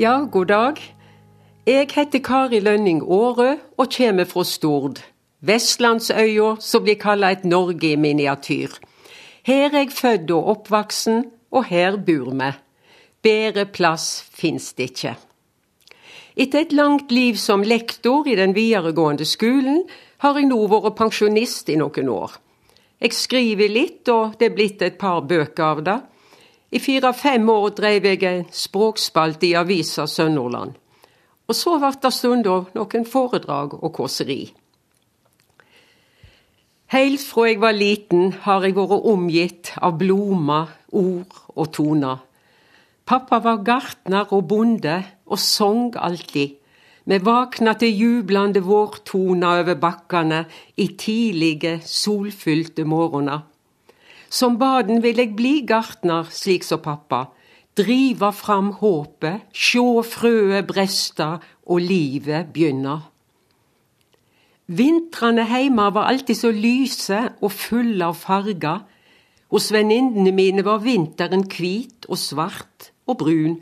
Ja, god dag. Jeg heter Kari Lønning Aarø og kommer fra Stord. Vestlandsøya som blir kalla et Norge i miniatyr. Her er jeg født og oppvoksen, og her bor vi. Bedre plass fins det ikke. Etter et langt liv som lektor i den videregående skolen, har jeg nå vært pensjonist i noen år. Jeg skriver litt, og det er blitt et par bøker av det. I fire-fem år drev jeg en språkspalte i avisa Sønderland. Og så ble det stundom noen foredrag og kåseri. Helt fra jeg var liten har jeg vært omgitt av blomster, ord og toner. Pappa var gartner og bonde og sang alltid. Vi vakna til jublande vårtoner over bakkene i tidlige, solfylte morgener. Som baden vil jeg bli gartner, slik som pappa. Driva fram håpet, sjå frøet bresta og livet begynna. Vintrene heime var alltid så lyse og fulle av farger. Hos venninnene mine var vinteren hvit og svart og brun.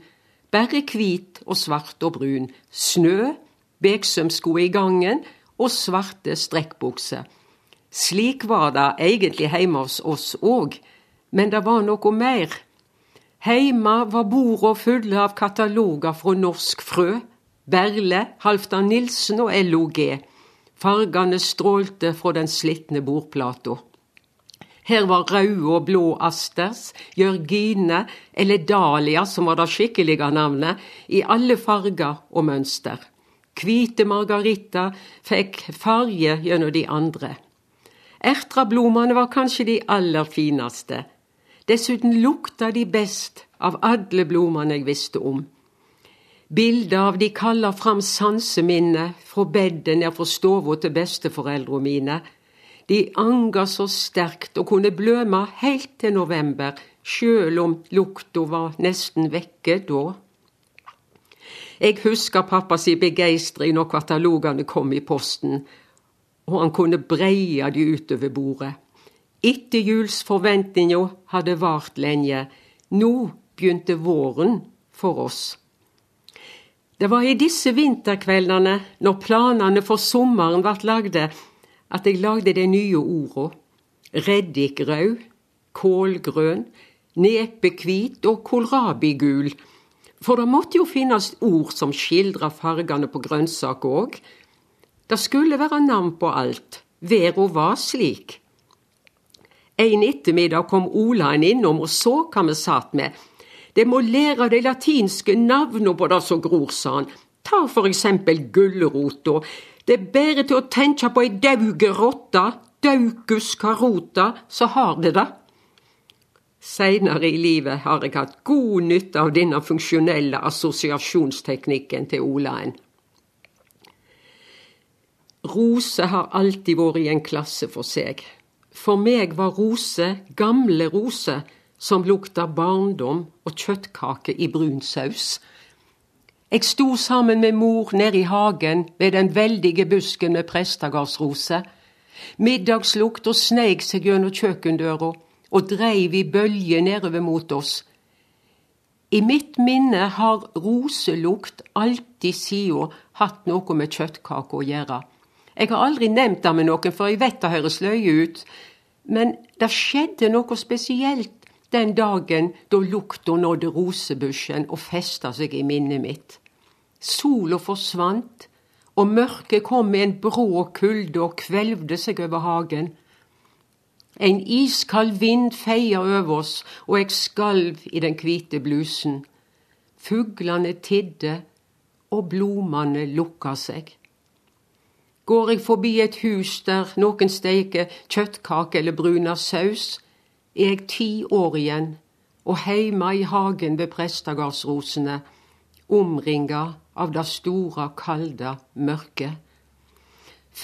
Bare hvit og svart og brun. Snø, beksømsko i gangen og svarte strekkbukser. Slik var det egentlig hjemme hos oss òg, men det var noe mer. Heime var borda fulle av kataloger fra Norsk Frø, Berle, Halvdan Nilsen og LOG. Fargene strålte fra den slitne bordplata. Her var røde og blå asters, Jørgine eller Dahlia, som var det skikkelige navnet, i alle farger og mønster. Hvite margarita fikk farge gjennom de andre. Ertrablomene var kanskje de aller fineste. Dessuten lukta de best av alle blomene jeg visste om. Bildet av de kaller fram sanseminnet fra bedet ned fra stua til besteforeldrene mine. De anga så sterkt og kunne bløme helt til november, sjøl om lukta var nesten vekke da. Jeg husker pappas begeistring når katalogene kom i posten, og han kunne breie de utover bordet. Etterjulsforventninga hadde vart lenge. Nå begynte våren for oss. Det var i disse vinterkveldene, når planene for sommeren ble lagde, at jeg lagde de nye orda. Reddikrød, kålgrønn, nepehvit og kålrabigul. For det måtte jo finnes ord som skildra fargene på grønnsaker òg. Det skulle være navn på alt. Verda var slik. En ettermiddag kom Olaen innom og så hva vi satt med. Det må lære de latinske navnene på det som gror, sa han. Ta for eksempel gulrota. Det er bare til å tenke på ei dauge rotte, daucus carota, så har det det. Seinere i livet har jeg hatt god nytte av denne funksjonelle assosiasjonsteknikken til Olaen. Rose har alltid vært i en klasse for seg. For meg var Rose gamle Rose som lukta barndom og kjøttkake i brun saus. Jeg sto sammen med mor nede i hagen ved den veldige busken med prestegardsroser. Middagslukta sneik seg gjennom kjøkkendøra og dreiv i bølger nedover mot oss. I mitt minne har roselukt alltid sida hatt noe med kjøttkake å gjøre. Jeg har aldri nevnt det med noen, for jeg vet det høres løye ut, men det skjedde noe spesielt den dagen da lukta nådde rosebusken og festa seg i minnet mitt. Sola forsvant, og mørket kom med en brå kulde og kvelvde seg over hagen. En iskald vind feia over oss, og jeg skalv i den hvite blusen. Fuglene tidde, og blomene lukka seg. Går jeg forbi et hus der noen steker kjøttkake eller bruner saus, er jeg ti år igjen, og heime i hagen ved prestegardsrosene, omringa av det store, kalde mørket.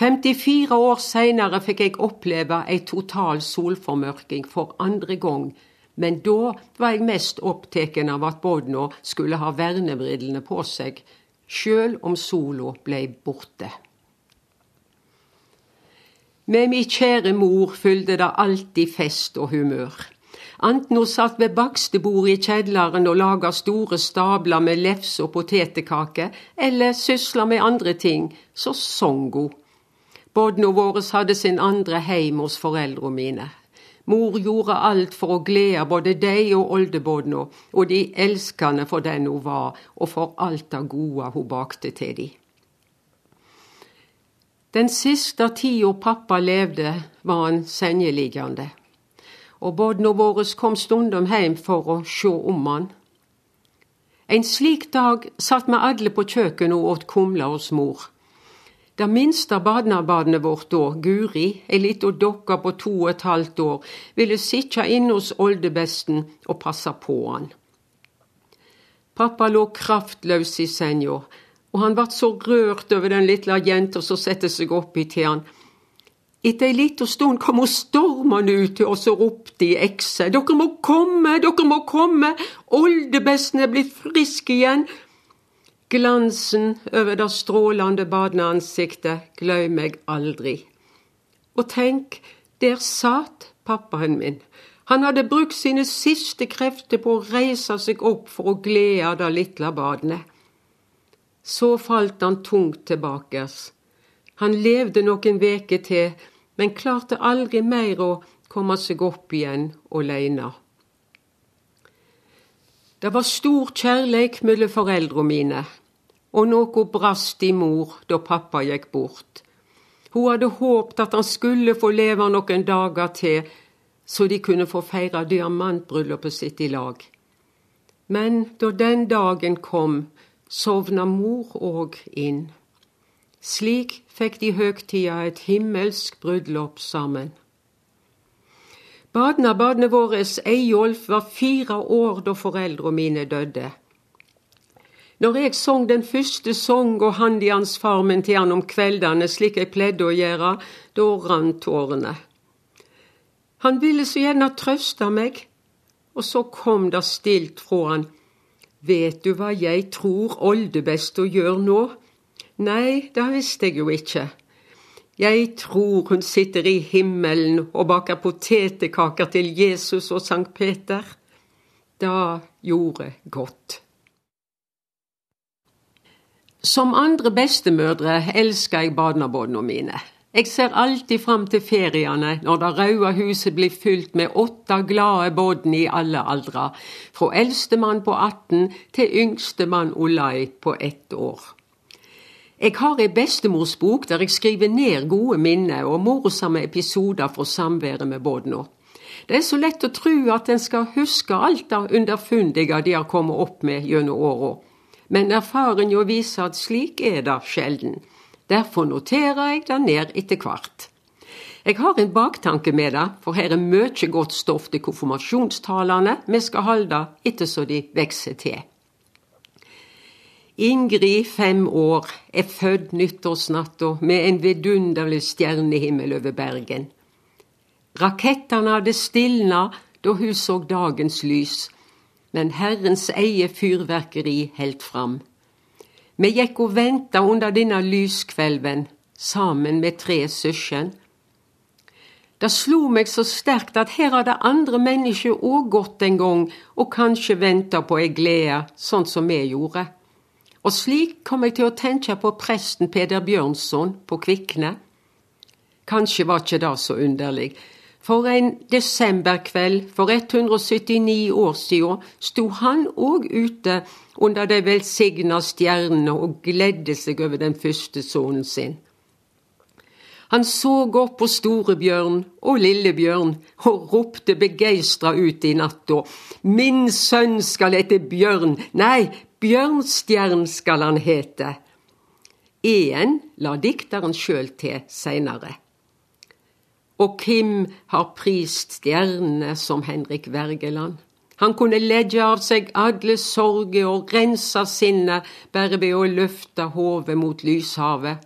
54 år seinere fikk jeg oppleve ei total solformørking for andre gang, men da var jeg mest opptatt av at Bodna skulle ha vernebrillene på seg, sjøl om sola blei borte. Med mi kjære mor fylgde det alltid fest og humør. Anten hun satt ved bakstebordet i kjelleren og laga store stabler med lefse og potetkaker, eller sysla med andre ting, så song hun. Bodna våre hadde sin andre heim hos foreldra mine. Mor gjorde alt for å glede både deg og oldebodna og de elskende for den hun var, og for alt det gode hun bakte til de. Den siste tida pappa levde, var han sengeliggende og barna våre kom stundom heim for å sjå om han. En slik dag satt vi alle på kjøkkenet og åt kumle hos mor. Det minste barnebarnet vårt da, Guri, ei lita dokke på to og et halvt år, ville sitte inne hos oldebesten og passe på han. Pappa lå kraftløs i senga, og han vart så rørt over den lille jenta som sette seg oppi til han etter ei lita stund kom hun stormende ut til oss og ropte i ekse. Dere må komme, dere må komme, oldebesten er blitt frisk igjen. Glansen over det strålende badeansiktet gløymer jeg aldri. Og tenk, der satt pappaen min. Han hadde brukt sine siste krefter på å reise seg opp for å glede det lille barnet. Så falt han tungt tilbakes. Han levde noen veker til, men klarte aldri mer å komme seg opp igjen åleine. Det var stor kjærleik mellom foreldra mine, og noe brast i mor da pappa gikk bort. Hun hadde håpt at han skulle få leve noen dager til, så de kunne få feire diamantbryllupet sitt i lag. Men da den dagen kom, sovna mor òg inn. Slik fikk de høgtida et himmelsk bryllup sammen. Badnabadene vårt, Eyolf var fire år da foreldra mine døde. Når jeg sang den første song og handiansfarmen til han om kveldene, slik jeg pleide å gjøre, da rant tårene. Han ville så gjerne trøste meg, og så kom det stilt fra han. Vet du hva jeg tror oldebesta å gjøre nå? Nei, det visste jeg jo ikke. Jeg tror hun sitter i himmelen og baker potetekaker til Jesus og Sankt Peter. Da gjorde godt. Som andre bestemødre elsker jeg barnebarna mine. Jeg ser alltid fram til feriene når det røde huset blir fylt med åtte glade bodn i alle aldre, fra eldstemann på 18 til yngstemann Olai på ett år. Jeg har ei bestemorsbok der jeg skriver ned gode minner og morsomme episoder fra samværet med Bodna. Det er så lett å tro at en skal huske alt det underfundige de har kommet opp med gjennom åra, men erfaringa viser at slik er det sjelden. Derfor noterer jeg det ned etter hvert. Jeg har en baktanke med det, for her er mye godt stoff til konfirmasjonstalene vi skal holde etter så de vokser til. Ingrid, fem år, er født nyttårsnatta med en vidunderlig stjernehimmel over Bergen. Rakettene hadde stilna da hun så dagens lys, men Herrens eie fyrverkeri helt fram. Vi gikk og venta under denne lyskvelven, sammen med tre søsken. Det slo meg så sterkt at her hadde andre mennesker òg gått en gang og kanskje venta på ei glede, sånn som vi gjorde. Og slik kom jeg til å tenke på presten Peder Bjørnson på Kvikne. Kanskje var ikke det så underlig. For en desemberkveld for 179 år siden sto han òg ute under de velsigna stjernene og gledde seg over den første sønnen sin. Han så opp på Storebjørn og Lillebjørn og ropte begeistra ut i natta. Min sønn skal hete Bjørn, nei, Bjørnstjern skal han hete. En la dikteren sjøl til seinere. Og Kim har prist stjernene som Henrik Wergeland. Han kunne legge av seg alle sorger og rense sinnet bare ved å løfte hodet mot lyshavet.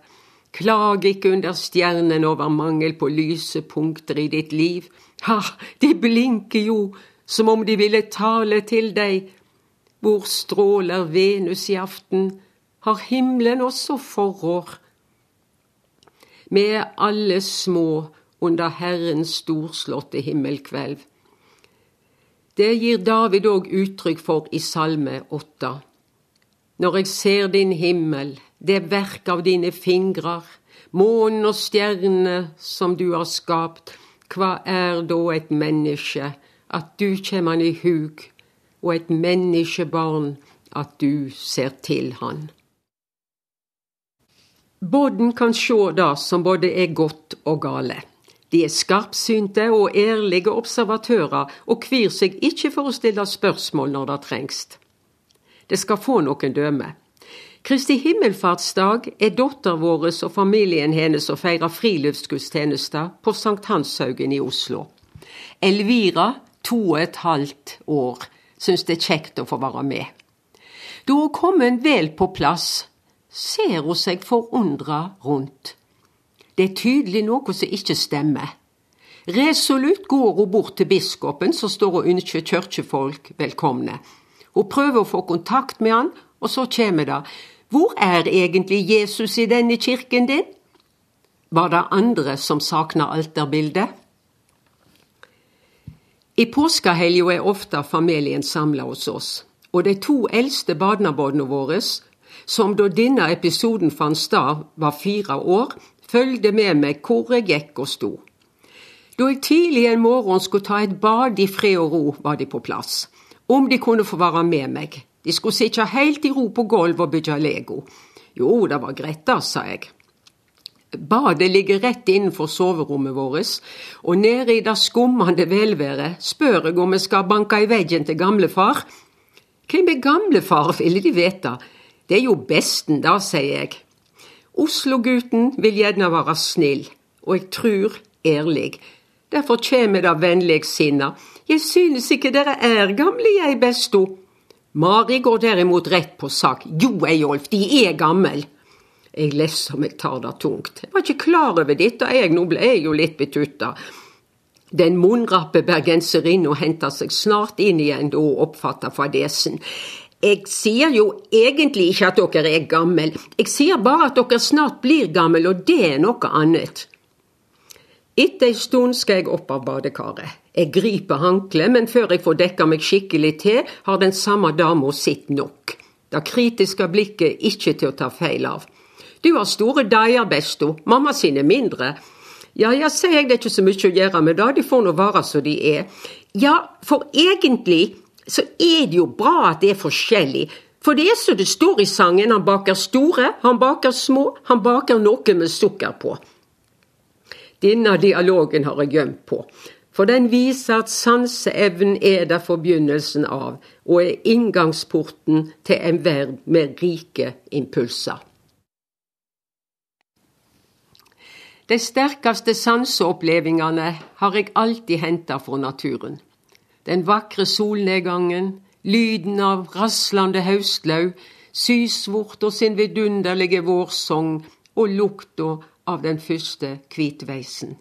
Klag ikke under stjernen over mangel på lysepunkter i ditt liv. Ha, de blinker jo som om de ville tale til deg, hvor stråler Venus i aften, har himmelen også forår. Vi er alle små under Herrens storslåtte himmelkvelv. Det gir David òg uttrykk for i Salme 8. Når jeg ser din himmel, det verk av dine fingrer, månen og stjernene som du har skapt, hva er da et menneske, at du kjem han i hug, og et menneskebarn, at du ser til han. Bodden kan sjå det som både er godt og gale. De er skarpsynte og ærlige observatører og kvir seg ikke for å stille spørsmål når det trengs. Det skal få noen døme. Kristi himmelfartsdag er datter vår og familien hennes å feirer friluftsgudstjenester på Sankt Hanshaugen i Oslo. Elvira, to og et halvt år, syns det er kjekt å få være med. Da hun kommet vel på plass, ser hun seg forundra rundt. Det er tydelig noe som ikke stemmer. Resolutt går hun bort til biskopen, som står og ønsker kirkefolk velkomne. Hun prøver å få kontakt med han, og så kommer det Hvor er egentlig Jesus i denne kirken din? Var det andre som savna alterbildet? I påskehelga er ofte familien samla hos oss, og de to eldste barnebarna våre, som da denne episoden fant sted var fire år, følgde med meg hvor jeg gikk og sto. Da jeg tidlig en morgen skulle ta et bad i fred og ro, var de på plass om de kunne få være med meg. De skulle sitte helt i ro på gulvet og bygge Lego. Jo, det var greit, da, sa jeg. Badet ligger rett innenfor soverommet vårt, og nede i det skummende velværet spør jeg om jeg skal banke i veggen til gamlefar. Hvem er gamlefar, ville de vite. Det er jo besten, da, sier jeg. Oslo-gutten vil gjerne være snill, og jeg tror ærlig. Derfor kjem det vennlig sinne. Jeg synes ikke dere er gamle, jeg, besto. Mari går derimot rett på sak. Jo, Eyolf, de er gammel. Jeg leser om jeg tar det tungt. Jeg var ikke klar over dette, jeg, nå ble jeg jo litt betutta. Den munnrappe bergenserinna henter seg snart inn igjen da hun oppfatter fadesen. Jeg sier jo egentlig ikke at dere er gammel, jeg sier bare at dere snart blir gammel, og det er noe annet. Etter ei stund skal jeg opp av badekaret. Jeg griper håndkleet, men før jeg får dekka meg skikkelig til, har den samme dama sitt nok. Det kritiske blikket ikke til å ta feil av. Du har store deier, besto, mamma sine mindre. Ja, ja, sier jeg, det er ikke så mye å gjøre med det, de får nå være som de er. Ja, for egentlig så er det jo bra at det er forskjellig. For det er som det står i sangen, han baker store, han baker små, han baker noe med sukker på. Denne dialogen har jeg gjemt på, for den viser at sanseevnen er der for begynnelsen av, og er inngangsporten til en verden med rike impulser. De sterkeste sanseopplevelsene har jeg alltid henta fra naturen. Den vakre solnedgangen, lyden av raslende høstlau, sysvort og sin vidunderlige vårsong og lukta av den første kvitveisen.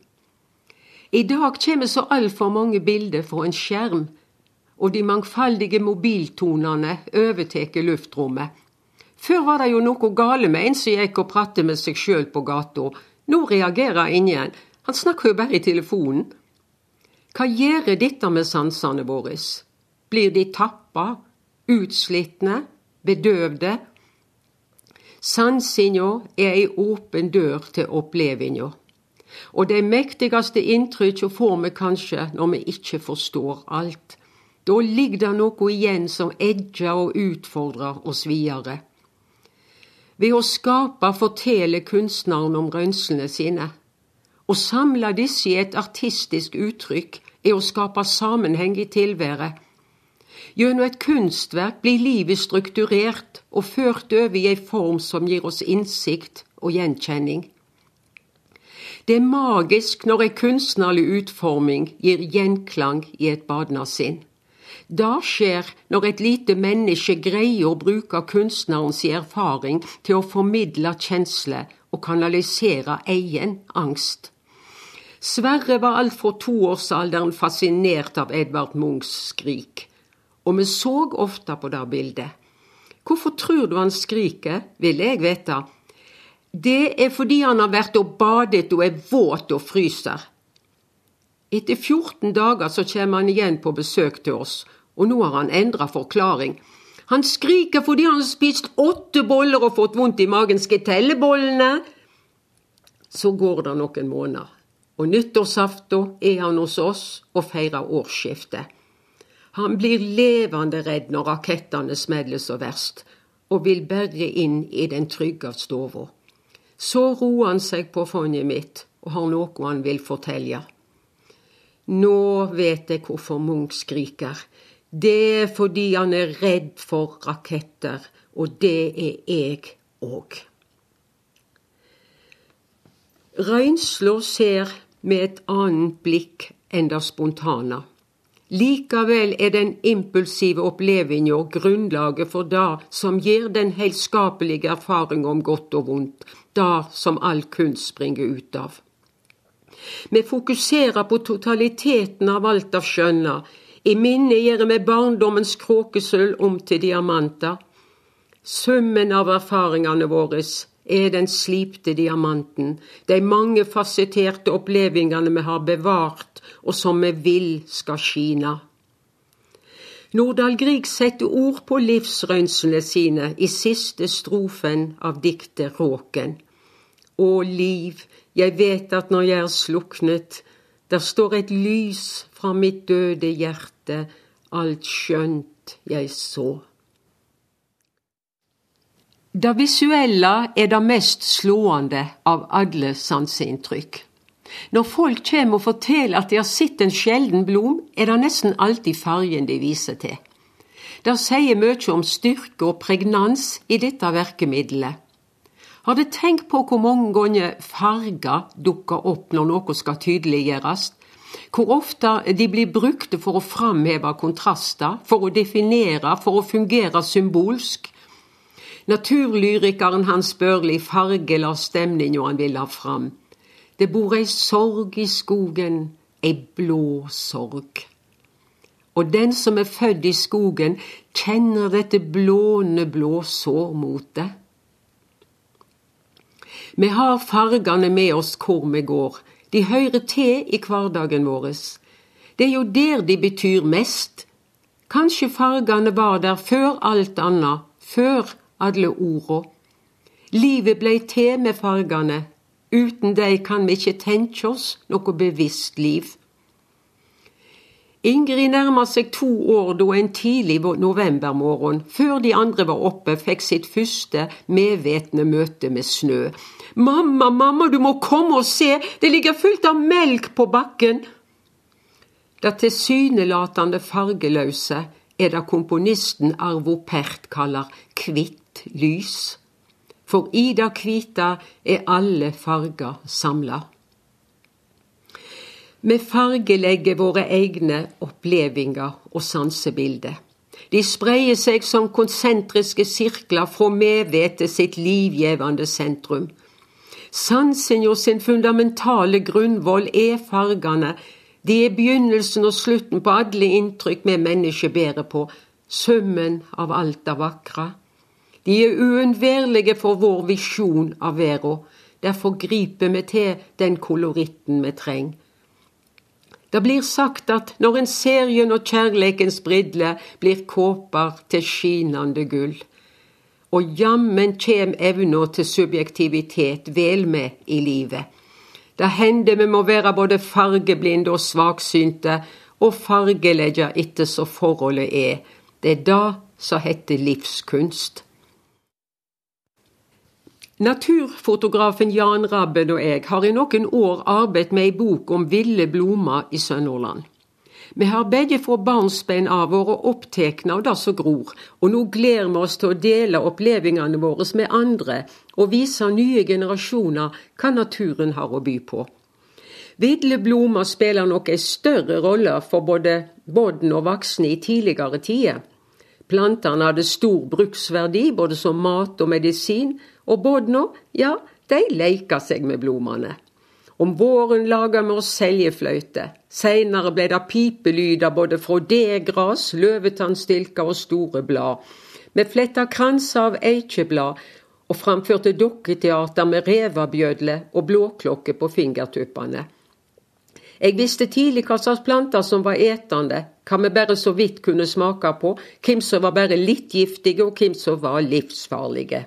I dag kommer så altfor mange bilder fra en skjerm, og de mangfoldige mobiltonene overtar luftrommet. Før var det jo noe gale med en som gikk og pratet med seg sjøl på gata. Nå reagerer ingen, han snakker jo bare i telefonen. Hva gjør dette med sansene våre? Blir de tappa, utslitne, bedøvde Sansinga er ei åpen dør til opplevinga. Og de mektigste inntrykka får vi kanskje når vi ikke forstår alt. Da ligger det noe igjen som edger og utfordrer oss videre. Ved å skape forteller kunstneren om rønslene sine. Å samle disse i et artistisk uttrykk er å skape sammenheng i tilværet Gjennom et kunstverk blir livet strukturert og ført over i ei form som gir oss innsikt og gjenkjenning. Det er magisk når ei kunstnerlig utforming gir gjenklang i et badnadssinn. Det skjer når et lite menneske greier å bruke kunstnerens erfaring til å formidle kjensler og kanalisere egen angst. Sverre var alt fra toårsalderen fascinert av Edvard Munchs skrik og vi så ofte på det bildet. Hvorfor tror du han skriker, vil jeg vite. Det er fordi han har vært og badet og er våt og fryser. Etter 14 dager så kommer han igjen på besøk til oss, og nå har han endra forklaring. Han skriker fordi han har spist åtte boller og fått vondt i magen. Skal jeg telle bollene? Så går det noen måneder, og nyttårsaften er han hos oss og feirer årsskiftet. Han blir levende redd når rakettene smeller så verst, og vil berre inn i den trygge stova. Så roer han seg på fonnet mitt og har noe han vil fortelle. Nå vet jeg hvorfor Munch skriker. Det er fordi han er redd for raketter, og det er jeg òg. Røynsla ser med et annet blikk enn det spontane. Likevel er den impulsive opplevinga grunnlaget for det som gir den heilskapelige erfaring om godt og vondt, det som all kunst springer ut av. Vi fokuserer på totaliteten av alt av skjønna. I minnet gjør vi barndommens kråkesølv om til diamanter. Summen av erfaringene våre er den slipte diamanten, de mange fasetterte opplevelsene vi har bevart, og som vi vil skal skine. Nordahl Grieg setter ord på livsrønslene sine i siste strofen av diktet Råken. Å liv, jeg vet at når jeg er sluknet, der står et lys fra mitt døde hjerte, alt skjønt jeg så. Det visuelle er det mest slående av alle sanseinntrykk. Når folk kommer og forteller at de har sett en sjelden blom, er det nesten alltid fargen de viser til. Det sier mye om styrke og pregnans i dette virkemiddelet. Har du tenkt på hvor mange ganger farger dukker opp når noe skal tydeliggjøres? Hvor ofte de blir brukte for å framheve kontraster, for å definere, for å fungere symbolsk, Naturlyrikeren Hans Børli fargelar stemninga han vil ha fram. Det bor ei sorg i skogen, ei blå sorg. Og den som er født i skogen, kjenner dette blåne blå sårmotet. Vi har fargene med oss hvor vi går. De hører til i hverdagen vår. Det er jo der de betyr mest. Kanskje fargene var der før alt annet, før alle orda. Livet blei til med fargane. Uten dei kan vi ikkje tenkje oss noe bevisst liv. Ingrid nærma seg to år da en tidlig novembermorgen, før de andre var oppe, fikk sitt første medvetne møte med snø. Mamma, mamma, du må komme og se, det ligger fullt av melk på bakken. Det tilsynelatende fargeløse er det komponisten Arvo Pert kaller kvitt lys. For i det kvita er alle farger samla. Vi fargelegger våre egne opplevinger og sansebilder. De spreier seg som konsentriske sirkler fra medvetet sitt livgjevende sentrum. Sansen sin fundamentale grunnvoll er fargene. De er begynnelsen og slutten på alle inntrykk vi mennesker bærer på, summen av alt det vakre. De er uunnværlige for vår visjon av verden. Derfor griper vi til den koloritten vi trenger. Det blir sagt at når en ser gjennom kjærleikens briller, blir kåper til skinande gull. Og jammen kjem evna til subjektivitet vel med i livet. Det hender vi må være både fargeblinde og svaksynte, og fargelegge etter så forholdet er. Det er det som heter livskunst. Naturfotografen Jan Rabben og jeg har i noen år arbeidet med ei bok om ville blomster i Sunnhordland. Vi har begge fra barnsben av vært opptatt av det som gror, og nå gleder vi oss til å dele opplevelsene våre med andre og vise nye generasjoner hva naturen har å by på. Ville blomster spiller nok en større rolle for både bodden og voksne i tidligere tider. Plantene hadde stor bruksverdi både som mat og medisin, og bodna, ja, de leika seg med blomstene. Om våren laga vi oss seljefløyte. Seinere blei det pipelyder både fra degras, løvetannstilker og store blad. Vi fletta kranser av eikeblad og framførte dukketeater med revabjødle og blåklokke på fingertuppene. Jeg visste tidlig hva slags planter som var etende, hva vi bare så vidt kunne smake på, hvem som var bare litt giftige, og hvem som var livsfarlige.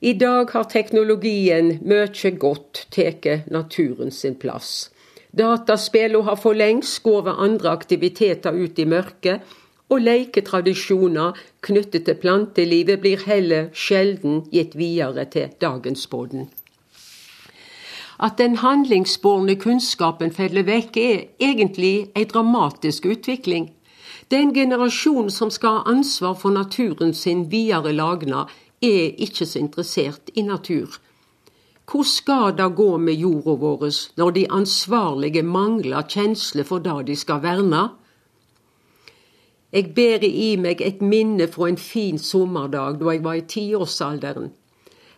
I dag har teknologien mye godt tatt naturen sin plass. Dataspillene har for lengst skåret andre aktiviteter ut i mørket, og leketradisjoner knyttet til plantelivet blir heller sjelden gitt videre til dagensbåten. At den handlingsbårne kunnskapen faller vekk, er egentlig en dramatisk utvikling. Den generasjonen som skal ha ansvar for naturen sin videre lagna, er ikke så interessert i natur. Hvor skal det gå med jorda vår når de ansvarlige mangler kjensle for det de skal verne? Jeg bærer i meg et minne fra en fin sommerdag da jeg var i tiårsalderen.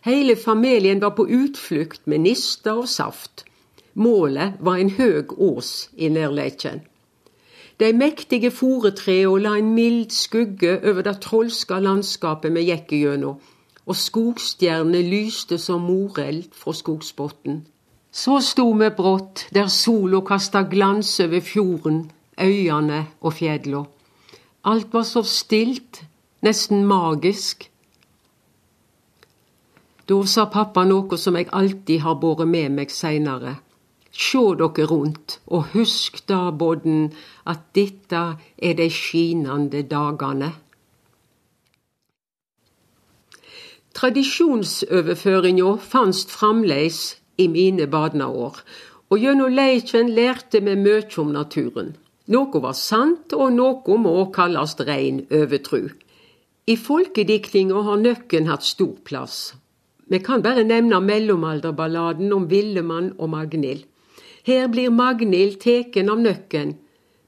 Hele familien var på utflukt med nister og saft. Målet var en høg ås i nærleiken. De mektige foretrea la en mild skugge over det trolska landskapet vi gikk gjennom og skogstjernene lyste som moreld fra skogsbotnen. Så sto vi brått der sola kasta glans over fjorden, øyene og fjella. Alt var så stilt, nesten magisk. Da sa pappa noe som jeg alltid har båret med meg seinere. Sjå dere rundt, og husk da, Bodden, at dette er de skinande dagane. Tradisjonsoverføringa fanst framleis i mine barneår, og gjennom leiken lærte vi mykje om naturen. Noe var sant, og noe må kallast rein overtru. I folkediktinga har nøkken hatt stor plass. Vi kan bare nevne mellomalderballaden om Villemann og Magnhild. Her blir Magnhild teken av nøkken,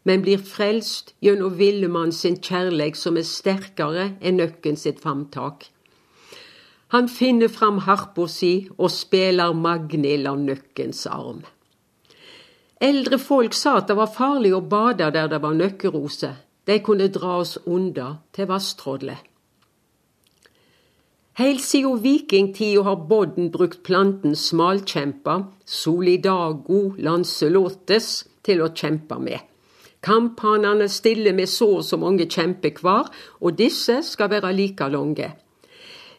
men blir frelst gjennom Villemann sin kjærleik som er sterkere enn nøkken sitt famtak. Han finner fram harpa si og spiller Magnhild av nøkkens arm. Eldre folk sa at det var farlig å bade der det var nøkkeroser. De kunne dra oss unna til Vasstrolle. Heilt siden vikingtida har Bodden brukt planten smalkjempa, solidago lancelotes, til å kjempe med. Kamphanene stiller med så og så mange kjemper hver, og disse skal være like lange.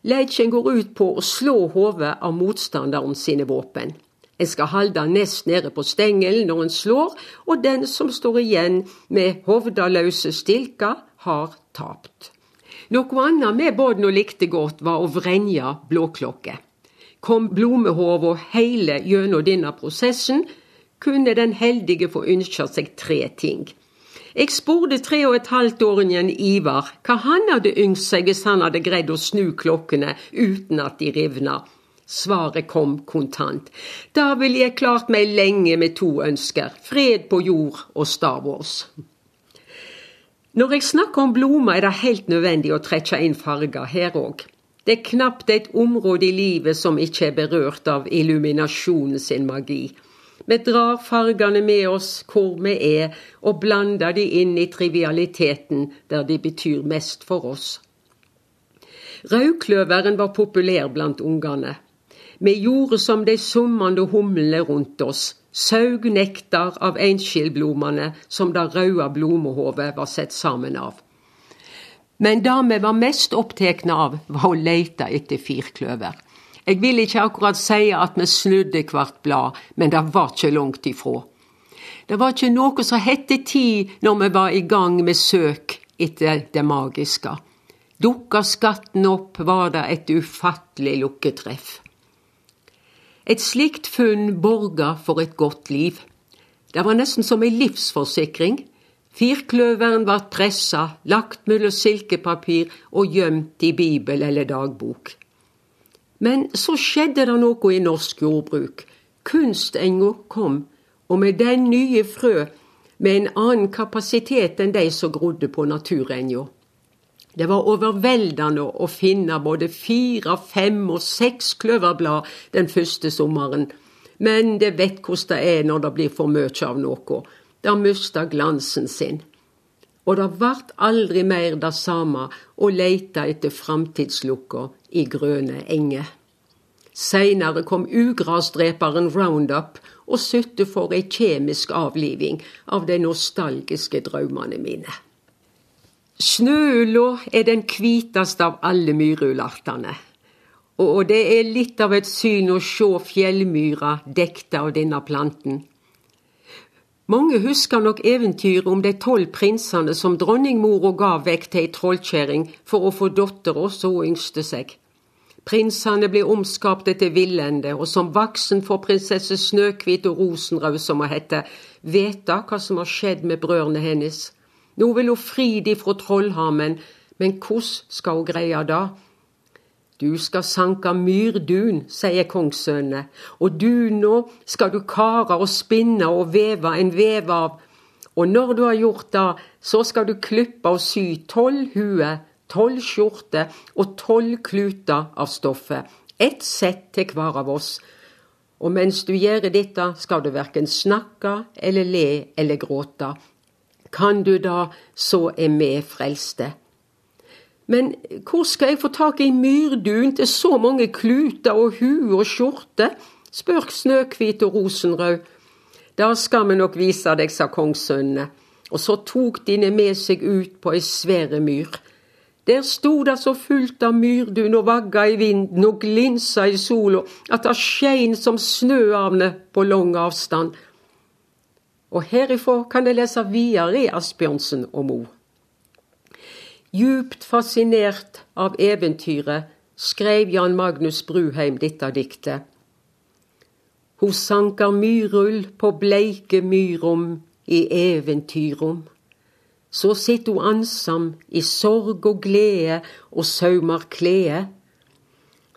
Leiken går ut på å slå hodet av motstanderen sine våpen. En skal holde nest nede på stengelen når en slår, og den som står igjen med hovdaløse stilker, har tapt. Noe annet vi både likte godt, var å vrenja blåklokke. Kom blomehova heile gjennom denne prosessen, kunne den heldige få ønske seg tre ting. Jeg spurte tre og et halvt åringen Ivar hva han hadde ønsket seg hvis han hadde greid å snu klokkene uten at de rivna. Svaret kom kontant. Da ville jeg klart meg lenge med to ønsker, fred på jord og Star Wars. Når jeg snakker om blomster, er det helt nødvendig å trekke inn farger her òg. Det er knapt et område i livet som ikke er berørt av illuminasjonen sin magi. Vi drar fargene med oss hvor vi er, og blander de inn i trivialiteten der de betyr mest for oss. Rødkløveren var populær blant ungene. Vi gjorde som de summende humlene rundt oss, saug nektar av einskildblomene som det røde blomhovet var sett sammen av. Men det vi var mest opptatt av, var å lete etter firkløver. Jeg vil ikke akkurat si at vi snudde hvert blad, men det var ikke langt ifra. Det var ikke noe som hette tid når vi var i gang med søk etter det magiske. Dukka skatten opp, var det et ufattelig lukketreff. Et slikt funn borga for et godt liv. Det var nesten som ei livsforsikring. Firkløveren var pressa, lagt mellom silkepapir og gjemt i bibel eller dagbok. Men så skjedde det noe i norsk jordbruk. Kunstenga kom, og med den nye frø, med en annen kapasitet enn de som grodde på naturenga. Det var overveldende å finne både fire, fem og seks kløverblad den første sommeren. Men det vet hvordan det er når det blir for mye av noe. Det mister glansen sin. Og det vart aldri mer det samme å leite etter framtidslukka i grøne enger. Seinere kom ugrasdreperen Roundup og sytte for ei kjemisk avliving av de nostalgiske drømmene mine. Snøula er den hviteste av alle myrulartene. Og det er litt av et syn å sjå fjellmyra dekta av denne planten. Mange husker nok eventyret om de tolv prinsene som dronningmora gav vekk til ei trollkjerring for å få dattera, så hun yngste seg. Prinsene blir omskapte til villende, og som voksen får prinsesse Snøhvit og Rosenrød, som hun heter, vite hva som har skjedd med brødrene hennes. Nå vil hun fri de fra trollhammen, men hvordan skal hun greie det? Du skal sanke myrdun, sier kongssønnen, og duna skal du kare og spinne og veve en vev av, og når du har gjort det, så skal du klippe og sy tolv huer tolv skjorter og tolv kluter av stoffet. Ett sett til hver av oss. Og mens du gjør dette, skal du verken snakke eller le eller gråte. Kan du da, så er vi frelste. Men hvor skal jeg få tak i myrdun til så mange kluter og hu og skjorte? spør Snøhvit og Rosenrød. Da skal vi nok vise deg, sa kongssønnene. Og så tok de med seg ut på ei svære myr. Der sto det så fullt av myrdun og vagga i vinden og glinsa i sola at det skein som snøavne på lang avstand. Og herifra kan jeg lese videre i Asbjørnsen og Mo. Djupt fascinert av eventyret skrev Jan Magnus Bruheim dette diktet. Ho sankar myrull på bleike myrom i eventyrom. Så sitter ho ansam i sorg og glede og saumar klede.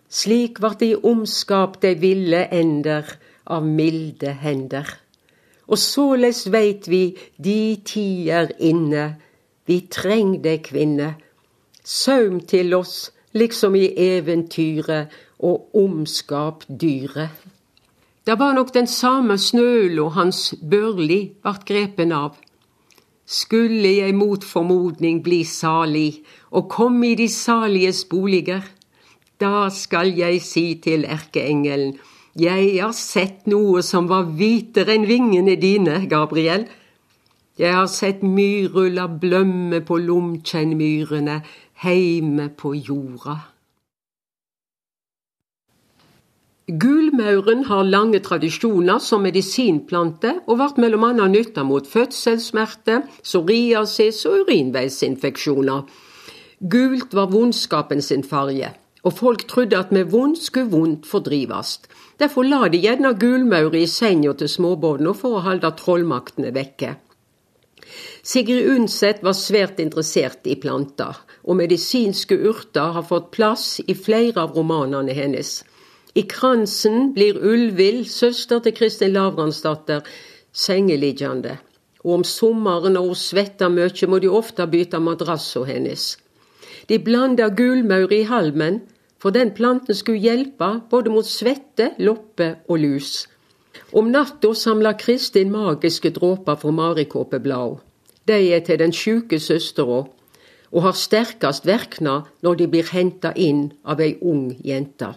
Slik vart de omskapt dei ville ender av milde hender. Og såleis veit vi de tider inne, vi treng deg kvinne. Saum til oss, liksom i eventyret, og omskap dyret. Det var nok den samme snøla hans Børli vart grepen av. Skulle jeg mot formodning bli salig og komme i de saliges boliger, da skal jeg si til erkeengelen, jeg har sett noe som var hvitere enn vingene dine, Gabriel. Jeg har sett myrulla blømme på lomkjennmyrene heime på jorda. Gulmauren har lange tradisjoner som medisinplante og ble bl.a. nytta mot fødselssmerter, psoriasis og urinveisinfeksjoner. Gult var vondskapen sin farge, og folk trodde at med vondt skulle vondt fordrives. Derfor la de gjerne gulmaur i senga til småbåndene for å holde trollmaktene vekke. Sigrid Undset var svært interessert i planter, og medisinske urter har fått plass i flere av romanene hennes. I kransen blir Ulvild, søster til Kristin Lavransdatter, sengeliggende. Og om sommeren når hun svetter mye, må de ofte bytte madrassen hennes. De blanda gulmaur i halmen, for den planten skulle hjelpe både mot svette, loppe og lus. Om natta samla Kristin magiske dråper fra marikåpebladet. De er til den sjuke søstera, og har sterkest verknad når de blir henta inn av ei ung jente.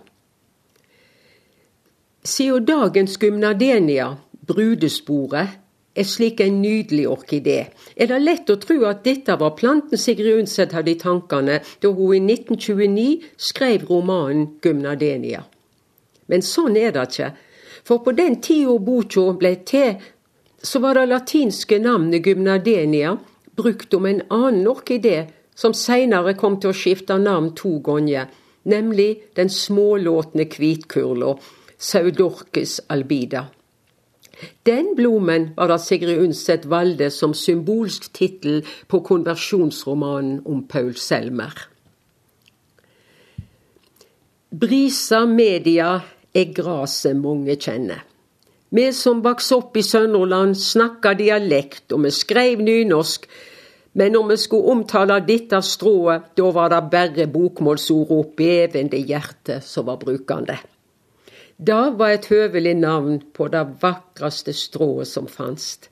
Siden dagens gymnadenia, brudesporet, er slik en nydelig orkidé, er det lett å tro at dette var planten Sigrid Undset hadde i tankene da hun i 1929 skrev romanen Gymnadenia. Men sånn er det ikke, for på den tida boka ble til, så var det latinske navnet Gymnadenia brukt om en annen orkidé som seinere kom til å skifte navn to ganger, nemlig den smålåtne hvitkurla, Saudorcus albida. Den blomen var det Sigrid Undset valgte som symbolsk tittel på konversjonsromanen om Paul Selmer. Brisa media er graset mange kjenner. Vi som vokste opp i Sønderland, snakka dialekt, og vi skrev nynorsk. Men når vi skulle omtale dette strået, da var det bare bokmålsord og bevende hjerte som var brukende. Det var et høvelig navn på det vakreste strået som fantes.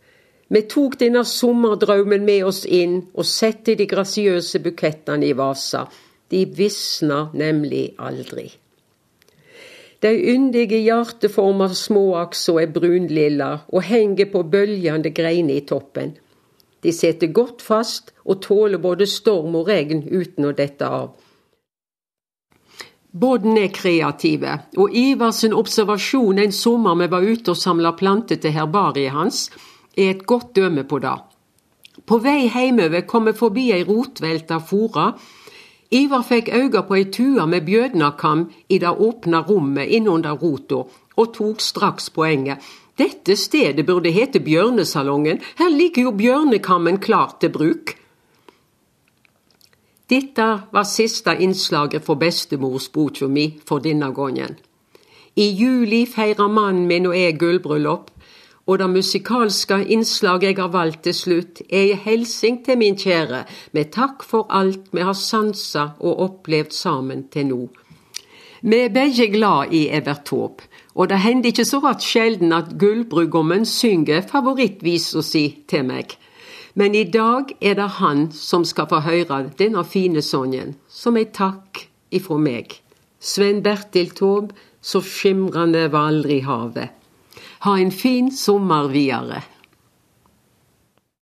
Vi tok denne sommerdraumen med oss inn og sette de grasiøse bukettene i vasa. De visna nemlig aldri. De yndige hjerteforma småaksa er brunlilla og henger på bølgende greiner i toppen. De setter godt fast og tåler både storm og regn uten å dette av. Bodden er kreative, og Ivar sin observasjon en sommer vi var ute og samla planter til herbariet hans, er et godt døme på det. På vei hjemover kom vi forbi ei rotvelta fora. Ivar fikk øye på ei tue med bjødnakam i det åpne rommet innunder rota, og tok straks poenget. Dette stedet burde hete Bjørnesalongen, her ligger jo bjørnekammen klar til bruk. Dette var siste innslaget for bestemors boka mi for denne gangen. I juli feirer mannen min og jeg gullbryllup, og det musikalske innslaget jeg har valgt til slutt, er en hilsen til min kjære, med takk for alt vi har sansa og opplevd sammen til nå. Vi er begge glad i Evert Taube, og det hender ikke så rart sjelden at gullbrudgommen synger favorittvisa si til meg. Men i dag er det han som skal få høre denne fine sangen, som ei takk ifra meg. Sven Bertil Taube, så skimrande var aldri havet. Ha en fin sommer videre.